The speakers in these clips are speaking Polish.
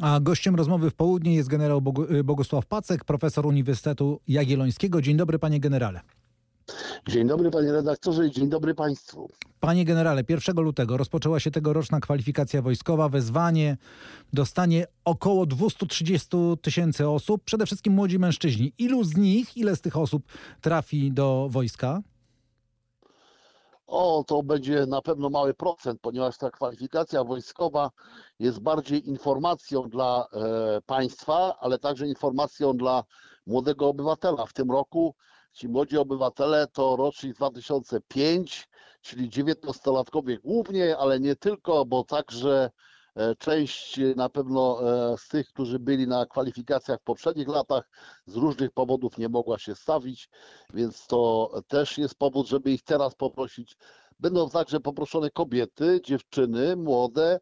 A gościem rozmowy w południe jest generał y, Bogusław Pacek, profesor Uniwersytetu Jagiellońskiego. Dzień dobry, panie generale. Dzień dobry panie redaktorze i dzień dobry państwu. Panie generale, 1 lutego rozpoczęła się tegoroczna kwalifikacja wojskowa. Wezwanie dostanie około 230 tysięcy osób, przede wszystkim młodzi mężczyźni. Ilu z nich, ile z tych osób trafi do wojska? O, to będzie na pewno mały procent, ponieważ ta kwalifikacja wojskowa jest bardziej informacją dla e, państwa, ale także informacją dla młodego obywatela. W tym roku ci młodzi obywatele to rocznik 2005, czyli 19-latkowie głównie, ale nie tylko, bo także część na pewno e, z tych, którzy byli na kwalifikacjach w poprzednich latach, z różnych powodów nie mogła się stawić, więc to też jest powód, żeby ich teraz poprosić. Będą także poproszone kobiety, dziewczyny, młode,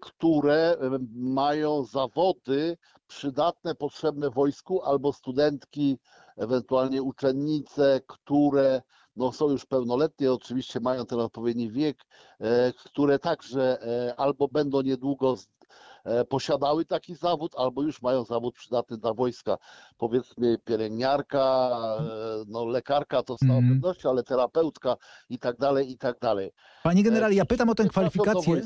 które mają zawody przydatne, potrzebne wojsku, albo studentki, ewentualnie uczennice, które no, są już pełnoletnie, oczywiście mają ten odpowiedni wiek, e, które także e, albo będą niedługo e, posiadały taki zawód, albo już mają zawód przydatny dla wojska. Powiedzmy pielęgniarka, no lekarka to z całą mm. pewnością, ale terapeutka i tak dalej, i tak dalej. Panie generale, ja pytam o tę kwalifikację.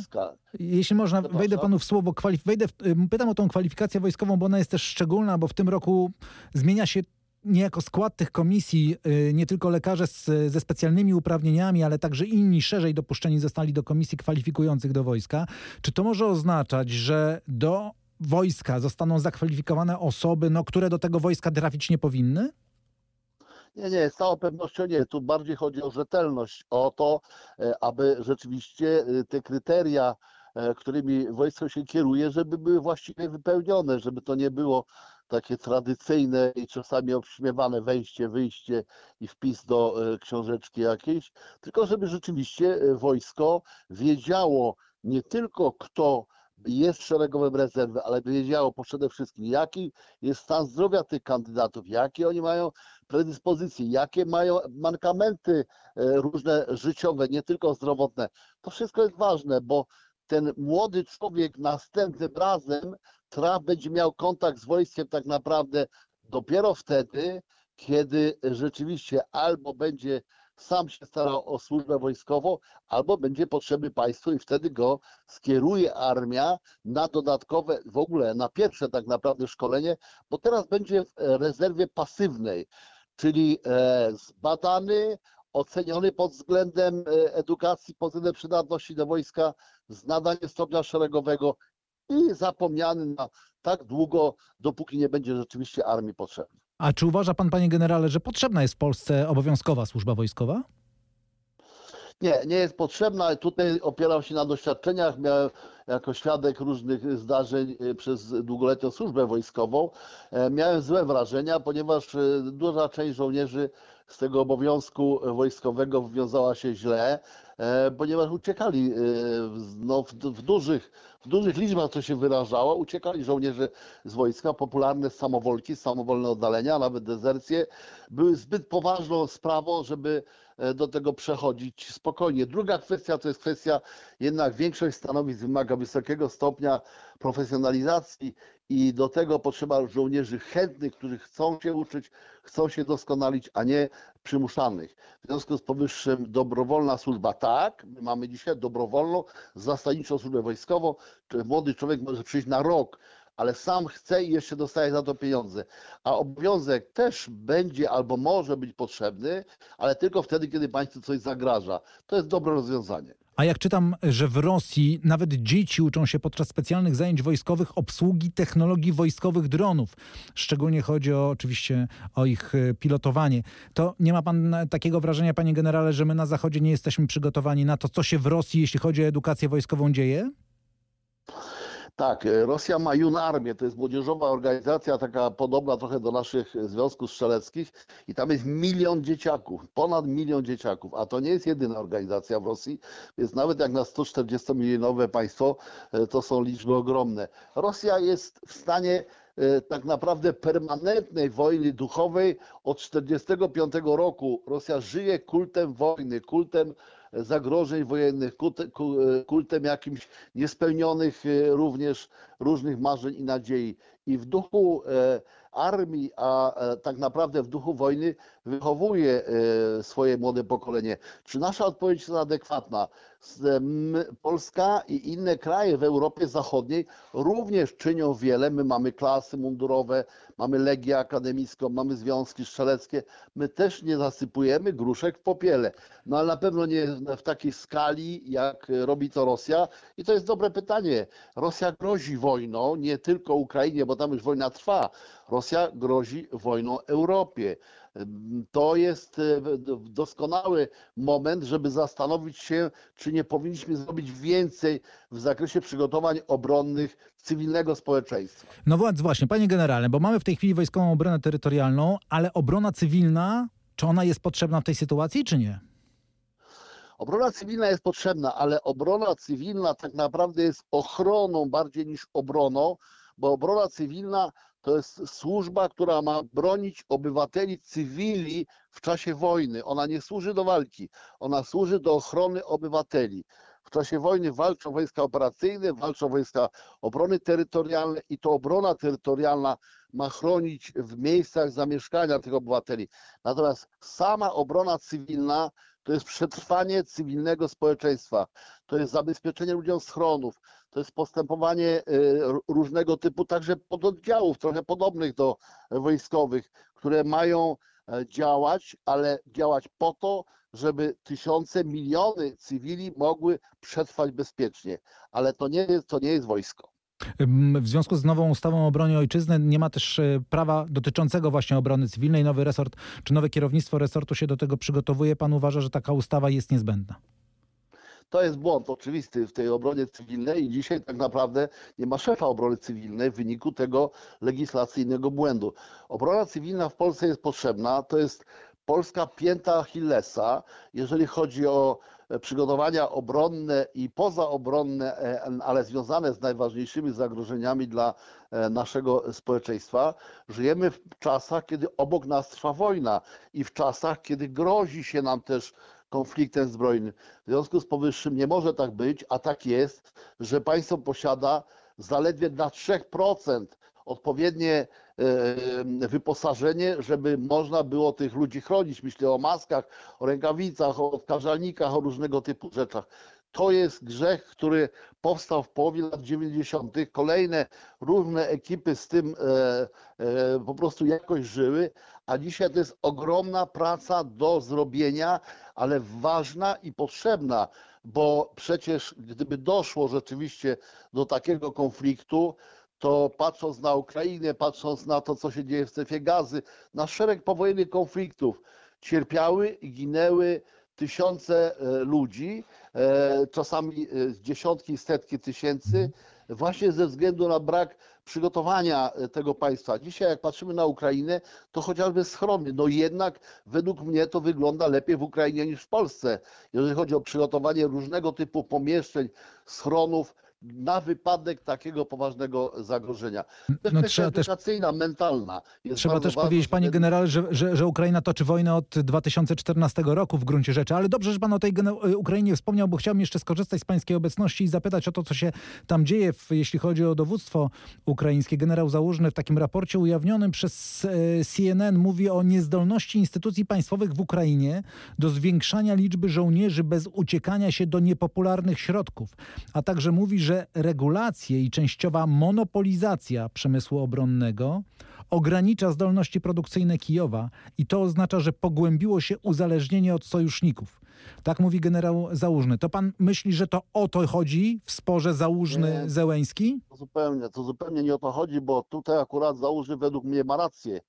Jeśli można, wejdę panu w słowo, wejdę w, pytam o tą kwalifikację wojskową, bo ona jest też szczególna, bo w tym roku zmienia się niejako skład tych komisji, y, nie tylko lekarze z, ze specjalnymi uprawnieniami, ale także inni szerzej dopuszczeni zostali do komisji kwalifikujących do wojska. Czy to może oznaczać, że do wojska zostaną zakwalifikowane osoby, no, które do tego wojska trafić nie powinny? Nie, nie, z całą pewnością nie. Tu bardziej chodzi o rzetelność, o to, e, aby rzeczywiście e, te kryteria, e, którymi wojsko się kieruje, żeby były właściwie wypełnione, żeby to nie było takie tradycyjne i czasami obśmiewane wejście, wyjście i wpis do e, książeczki jakiejś, tylko żeby rzeczywiście e, wojsko wiedziało nie tylko kto jest szeregowym rezerwy, ale wiedziało przede wszystkim, jaki jest stan zdrowia tych kandydatów, jakie oni mają predyspozycje, jakie mają mankamenty e, różne życiowe, nie tylko zdrowotne. To wszystko jest ważne, bo ten młody człowiek następnym razem traf będzie miał kontakt z wojskiem tak naprawdę dopiero wtedy, kiedy rzeczywiście albo będzie sam się starał o służbę wojskową, albo będzie potrzebny państwu i wtedy go skieruje armia na dodatkowe, w ogóle na pierwsze tak naprawdę szkolenie, bo teraz będzie w rezerwie pasywnej, czyli e, zbadany, oceniony pod względem e, edukacji, pod względem przydatności do wojska, z nadania stopnia szeregowego i zapomniany na tak długo, dopóki nie będzie rzeczywiście armii potrzebny. A czy uważa pan, panie generale, że potrzebna jest w Polsce obowiązkowa służba wojskowa? Nie, nie jest potrzebna. Tutaj opieram się na doświadczeniach. Miałem jako świadek różnych zdarzeń y, przez długoletnią służbę wojskową. E, miałem złe wrażenia, ponieważ duża część żołnierzy z tego obowiązku wojskowego wywiązała się źle, e, ponieważ uciekali e, no, w, w, dużych, w dużych liczbach, co się wyrażało, uciekali żołnierze z wojska. Popularne samowolki, samowolne oddalenia, nawet dezercje były zbyt poważną sprawą, żeby e, do tego przechodzić spokojnie. Druga kwestia to jest kwestia, jednak większość stanowisk wymaga wysokiego stopnia profesjonalizacji i do tego potrzeba żołnierzy chętnych, którzy chcą się uczyć, chcą się doskonalić, a nie przymuszanych. W związku z powyższym dobrowolna służba tak, my mamy dzisiaj dobrowolną, zasadniczą służbę wojskową, młody człowiek może przyjść na rok, ale sam chce i jeszcze dostaje za to pieniądze. A obowiązek też będzie albo może być potrzebny, ale tylko wtedy, kiedy państwu coś zagraża. To jest dobre rozwiązanie. A jak czytam, że w Rosji nawet dzieci uczą się podczas specjalnych zajęć wojskowych obsługi technologii wojskowych dronów. Szczególnie chodzi o, oczywiście o ich e, pilotowanie. To nie ma pan takiego wrażenia, panie generale, że my na Zachodzie nie jesteśmy przygotowani na to, co się w Rosji, jeśli chodzi o edukację wojskową, dzieje? Tak, e, Rosja ma Junarmię, to jest młodzieżowa organizacja, taka podobna trochę do naszych związków strzeleckich i tam jest milion dzieciaków, ponad milion dzieciaków, a to nie jest jedyna organizacja w Rosji, więc nawet jak na 140-milionowe państwo, e, to są liczby ogromne. Rosja jest w stanie e, tak naprawdę permanentnej wojny duchowej od 1945 roku. Rosja żyje kultem wojny, kultem zagrożeń wojennych, kultem jakimś niespełnionych e, również różnych marzeń i nadziei. I w duchu e, armii, a e, tak naprawdę w duchu wojny wychowuje swoje młode pokolenie. Czy nasza odpowiedź jest adekwatna? Polska i inne kraje w Europie Zachodniej również czynią wiele. My mamy klasy mundurowe, mamy legię akademicką, mamy związki strzeleckie. My też nie zasypujemy gruszek w popiele. No ale na pewno nie w takiej skali, jak robi to Rosja. I to jest dobre pytanie. Rosja grozi wojną, nie tylko Ukrainie, bo tam już wojna trwa. Rosja grozi wojną Europie. To jest e, doskonały moment, żeby zastanowić się, czy nie powinniśmy zrobić więcej w zakresie przygotowań obronnych cywilnego społeczeństwa. No właśnie, panie generale, bo mamy w tej chwili wojskową obronę terytorialną, ale obrona cywilna, czy ona jest potrzebna w tej sytuacji, czy nie? Obrona cywilna jest potrzebna, ale obrona cywilna tak naprawdę jest ochroną bardziej niż obroną, bo obrona cywilna to jest służba, która ma bronić obywateli cywili w czasie wojny. Ona nie służy do walki, ona służy do ochrony obywateli. W czasie wojny walczą wojska operacyjne, walczą wojska obrony terytorialnej i to obrona terytorialna ma chronić w miejscach zamieszkania tych obywateli. Natomiast sama obrona cywilna to jest przetrwanie cywilnego społeczeństwa, to jest zabezpieczenie ludziom schronów, to jest postępowanie y, różnego typu, także pododdziałów, trochę podobnych do wojskowych, które mają e, działać, ale działać po to, żeby tysiące, miliony cywili mogły przetrwać bezpiecznie. Ale to nie jest, to nie jest wojsko. W związku z nową ustawą o obronie ojczyzny nie ma też e, prawa dotyczącego właśnie obrony cywilnej. Nowy resort, czy nowe kierownictwo resortu się do tego przygotowuje? Pan uważa, że taka ustawa jest niezbędna? To jest błąd oczywisty w tej obronie cywilnej i dzisiaj tak naprawdę nie ma szefa obrony cywilnej w wyniku tego legislacyjnego błędu. Obrona cywilna w Polsce jest potrzebna, to jest polska pięta Achillesa, jeżeli chodzi o e, przygotowania obronne i pozaobronne, e, ale związane z najważniejszymi zagrożeniami dla e, naszego społeczeństwa. Żyjemy w czasach, kiedy obok nas trwa wojna i w czasach, kiedy grozi się nam też konfliktem zbrojnym. W związku z powyższym nie może tak być, a tak jest, że państwo posiada zaledwie na 3% odpowiednie e, wyposażenie, żeby można było tych ludzi chronić. Myślę o maskach, o rękawicach, o odkażalnikach, o różnego typu rzeczach. To jest grzech, który powstał w połowie lat 90. Kolejne różne ekipy z tym e, e, po prostu jakoś żyły, a dzisiaj to jest ogromna praca do zrobienia, ale ważna i potrzebna, bo przecież gdyby doszło rzeczywiście do takiego konfliktu, to patrząc na Ukrainę, patrząc na to, co się dzieje w strefie gazy, na szereg powojennych konfliktów, cierpiały i ginęły tysiące e, ludzi, e, czasami e, dziesiątki, setki tysięcy, właśnie ze względu na brak przygotowania tego państwa. Dzisiaj, jak patrzymy na Ukrainę, to chociażby schrony, no jednak według mnie to wygląda lepiej w Ukrainie niż w Polsce, jeżeli chodzi o przygotowanie różnego typu pomieszczeń, schronów, na wypadek takiego poważnego zagrożenia. No, trzeba edukacyjna, też, mentalna. trzeba też powiedzieć, panie generale, że, że, że, Ukraina toczy wojnę od 2014 roku w gruncie rzeczy, ale dobrze, że pan o tej Ukrainie wspomniał, bo chciałbym jeszcze skorzystać z pańskiej obecności i zapytać o to, co się tam dzieje, w, jeśli chodzi o dowództwo ukraińskie. Generał Załużny w takim raporcie ujawnionym przez e, CNN mówi o niezdolności instytucji państwowych w Ukrainie do zwiększania liczby żołnierzy bez uciekania się do niepopularnych środków, a także mówi, że że regulacje i częściowa monopolizacja przemysłu obronnego ogranicza zdolności produkcyjne Kijowa i to oznacza, że pogłębiło się uzależnienie od sojuszników. Tak mówi generał Załużny. To pan myśli, że to o to chodzi w sporze Załużny-Zełęński? To zupełnie, to zupełnie nie o to chodzi, bo tutaj akurat Załużny według mnie ma rację.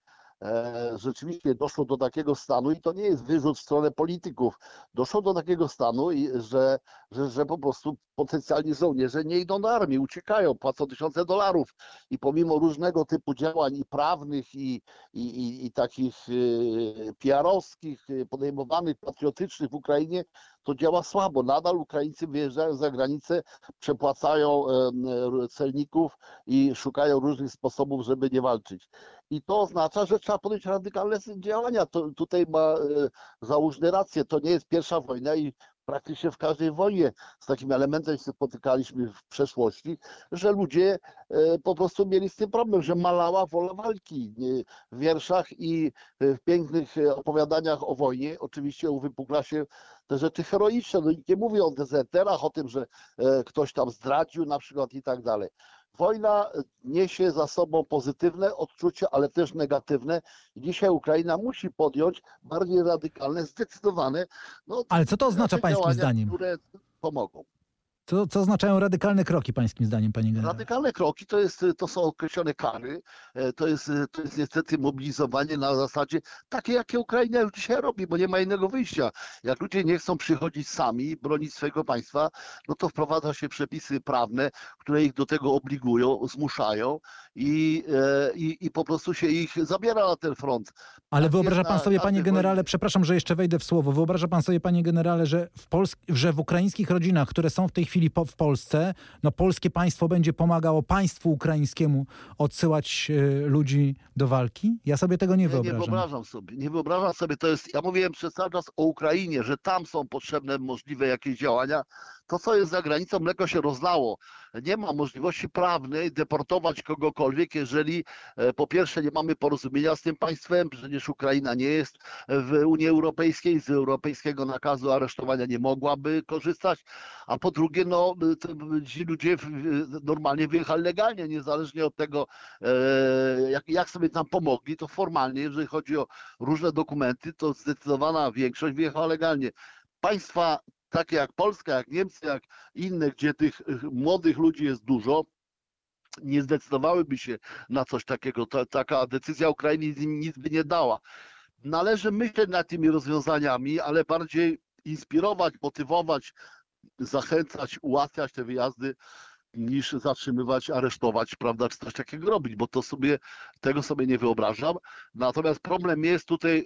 E, rzeczywiście doszło do takiego stanu i to nie jest wyrzut w stronę polityków, doszło do takiego stanu, że, że, że po prostu potencjalni żołnierze nie idą do armii, uciekają, płacą tysiące dolarów i pomimo różnego typu działań i prawnych i, i, i, i takich PR-owskich podejmowanych, patriotycznych w Ukrainie, to działa słabo. Nadal Ukraińcy wyjeżdżają za granicę, przepłacają celników i szukają różnych sposobów, żeby nie walczyć. I to oznacza, że trzeba podjąć radykalne działania. To, tutaj ma e, załóżny rację. To nie jest pierwsza wojna i praktycznie w każdej wojnie z takim elementem się spotykaliśmy w przeszłości, że ludzie e, po prostu mieli z tym problem, że malała wola walki w wierszach i w pięknych opowiadaniach o wojnie. Oczywiście uwypukla się te rzeczy heroiczne. No nie mówi o dezerterach, o tym, że e, ktoś tam zdradził na przykład i tak dalej. Wojna niesie za sobą pozytywne odczucia, ale też negatywne. Dzisiaj Ukraina musi podjąć bardziej radykalne, zdecydowane. No, ale co to oznacza pańskim zdaniem? Które pomogą. Co, co oznaczają radykalne kroki, pańskim zdaniem, panie generale? Radykalne kroki to, jest, to są określone kary, e, to jest, to jest niestety mobilizowanie na zasadzie takie, jakie Ukraina już dzisiaj robi, bo nie ma innego wyjścia. Jak ludzie nie chcą przychodzić sami, bronić swojego państwa, no to wprowadza się przepisy prawne, które ich do tego obligują, zmuszają i, e, i, i po prostu się ich zabiera na ten front. Ale tak wyobraża pan sobie, panie generale, przepraszam, że jeszcze wejdę w słowo, wyobraża pan sobie, panie generale, że w, Pols że w ukraińskich rodzinach, które są w tej chwili po w Polsce, no polskie państwo będzie pomagało państwu ukraińskiemu odsyłać e, ludzi do walki? Ja sobie tego nie, nie wyobrażam. Nie wyobrażam sobie, nie wyobrażam sobie, to jest, ja mówiłem przez cały czas o Ukrainie, że tam są potrzebne możliwe jakieś działania, to, co jest za granicą, mleko się rozlało. Nie ma możliwości prawnej deportować kogokolwiek, jeżeli e, po pierwsze nie mamy porozumienia z tym państwem, przecież Ukraina nie jest w Unii Europejskiej, z europejskiego nakazu aresztowania nie mogłaby korzystać, a po drugie, no, ci ludzie normalnie wyjechali legalnie, niezależnie od tego, e, jak, jak sobie tam pomogli, to formalnie, jeżeli chodzi o różne dokumenty, to zdecydowana większość wyjechała legalnie. Państwa takie jak Polska, jak Niemcy, jak inne, gdzie tych y, młodych ludzi jest dużo, nie zdecydowałyby się na coś takiego. Ta, taka decyzja Ukrainy nic by nie dała. Należy myśleć nad tymi rozwiązaniami, ale bardziej inspirować, motywować, zachęcać, ułatwiać te wyjazdy niż zatrzymywać, aresztować, prawda, czy coś takiego robić, bo to sobie, tego sobie nie wyobrażam. Natomiast problem jest tutaj,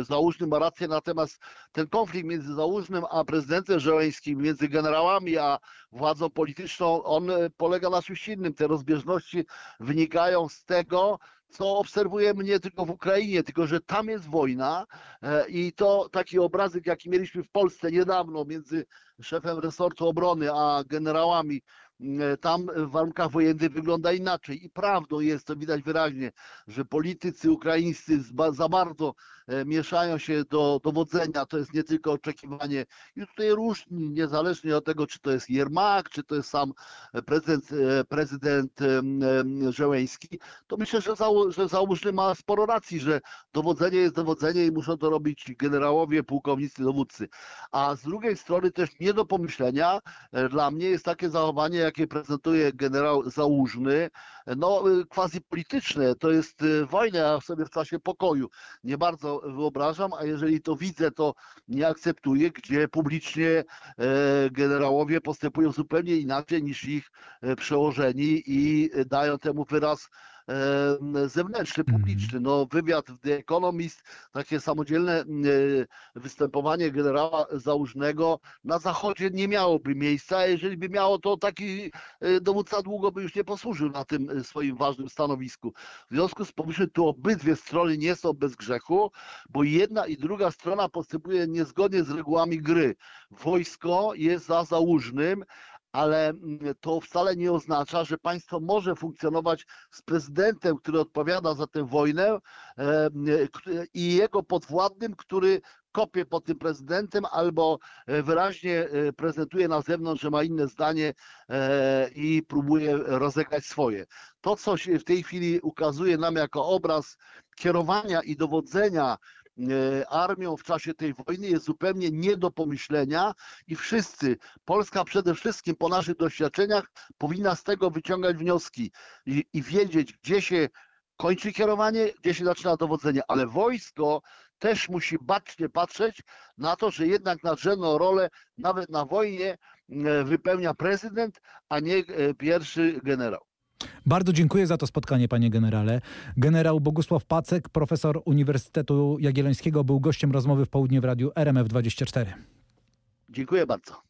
e, Załużny ma rację, natomiast ten konflikt między Załużnym a prezydentem Żeleńskim, między generałami a władzą polityczną, on e, polega na czymś innym. Te rozbieżności wynikają z tego, co obserwujemy nie tylko w Ukrainie, tylko że tam jest wojna e, i to taki obrazek, jaki mieliśmy w Polsce niedawno między szefem resortu obrony a generałami tam w warunkach wojennych wygląda inaczej. I prawdą jest, to widać wyraźnie, że politycy ukraińscy za bardzo e, mieszają się do dowodzenia. To jest nie tylko oczekiwanie. I tutaj różni, niezależnie od tego, czy to jest Jermak, czy to jest sam prezydent, e, prezydent Żeleński, to myślę, że, zało, że ma sporo racji, że dowodzenie jest dowodzenie i muszą to robić generałowie, pułkownicy, dowódcy. A z drugiej strony też nie do pomyślenia dla mnie jest takie zachowanie, jakie prezentuje generał Załużny, no quasi polityczne, to jest wojna sobie w czasie pokoju. Nie bardzo wyobrażam, a jeżeli to widzę, to nie akceptuję, gdzie publicznie e, generałowie postępują zupełnie inaczej niż ich e, przełożeni i dają temu wyraz zewnętrzny, mhm. publiczny. No, wywiad w The Economist, takie samodzielne występowanie generała Załużnego na Zachodzie nie miałoby miejsca. Jeżeli by miało, to taki e, dowódca długo by już nie posłużył na tym e, swoim ważnym stanowisku. W związku z powyższym tu obydwie strony nie są bez grzechu, bo jedna i druga strona postępuje niezgodnie z regułami gry. Wojsko jest za Załużnym, ale mm, to wcale nie oznacza, że państwo może funkcjonować z prezydentem, który odpowiada za tę wojnę i jego podwładnym, który kopie pod tym prezydentem albo e, wyraźnie e, prezentuje na zewnątrz, że ma inne zdanie e, i próbuje rozegrać swoje. To, co się w tej chwili ukazuje nam jako obraz kierowania i dowodzenia armią w czasie tej wojny jest zupełnie nie do pomyślenia i wszyscy, Polska przede wszystkim po naszych doświadczeniach powinna z tego wyciągać wnioski i, i wiedzieć, gdzie się kończy kierowanie, gdzie się zaczyna dowodzenie, ale wojsko też musi bacznie patrzeć na to, że jednak nadrzędną rolę nawet na wojnie e, wypełnia prezydent, a nie e, pierwszy generał. Bardzo dziękuję za to spotkanie, panie generale. Generał Bogusław Pacek, profesor Uniwersytetu Jagiellońskiego, był gościem rozmowy w południe w radiu RMF24. Dziękuję bardzo.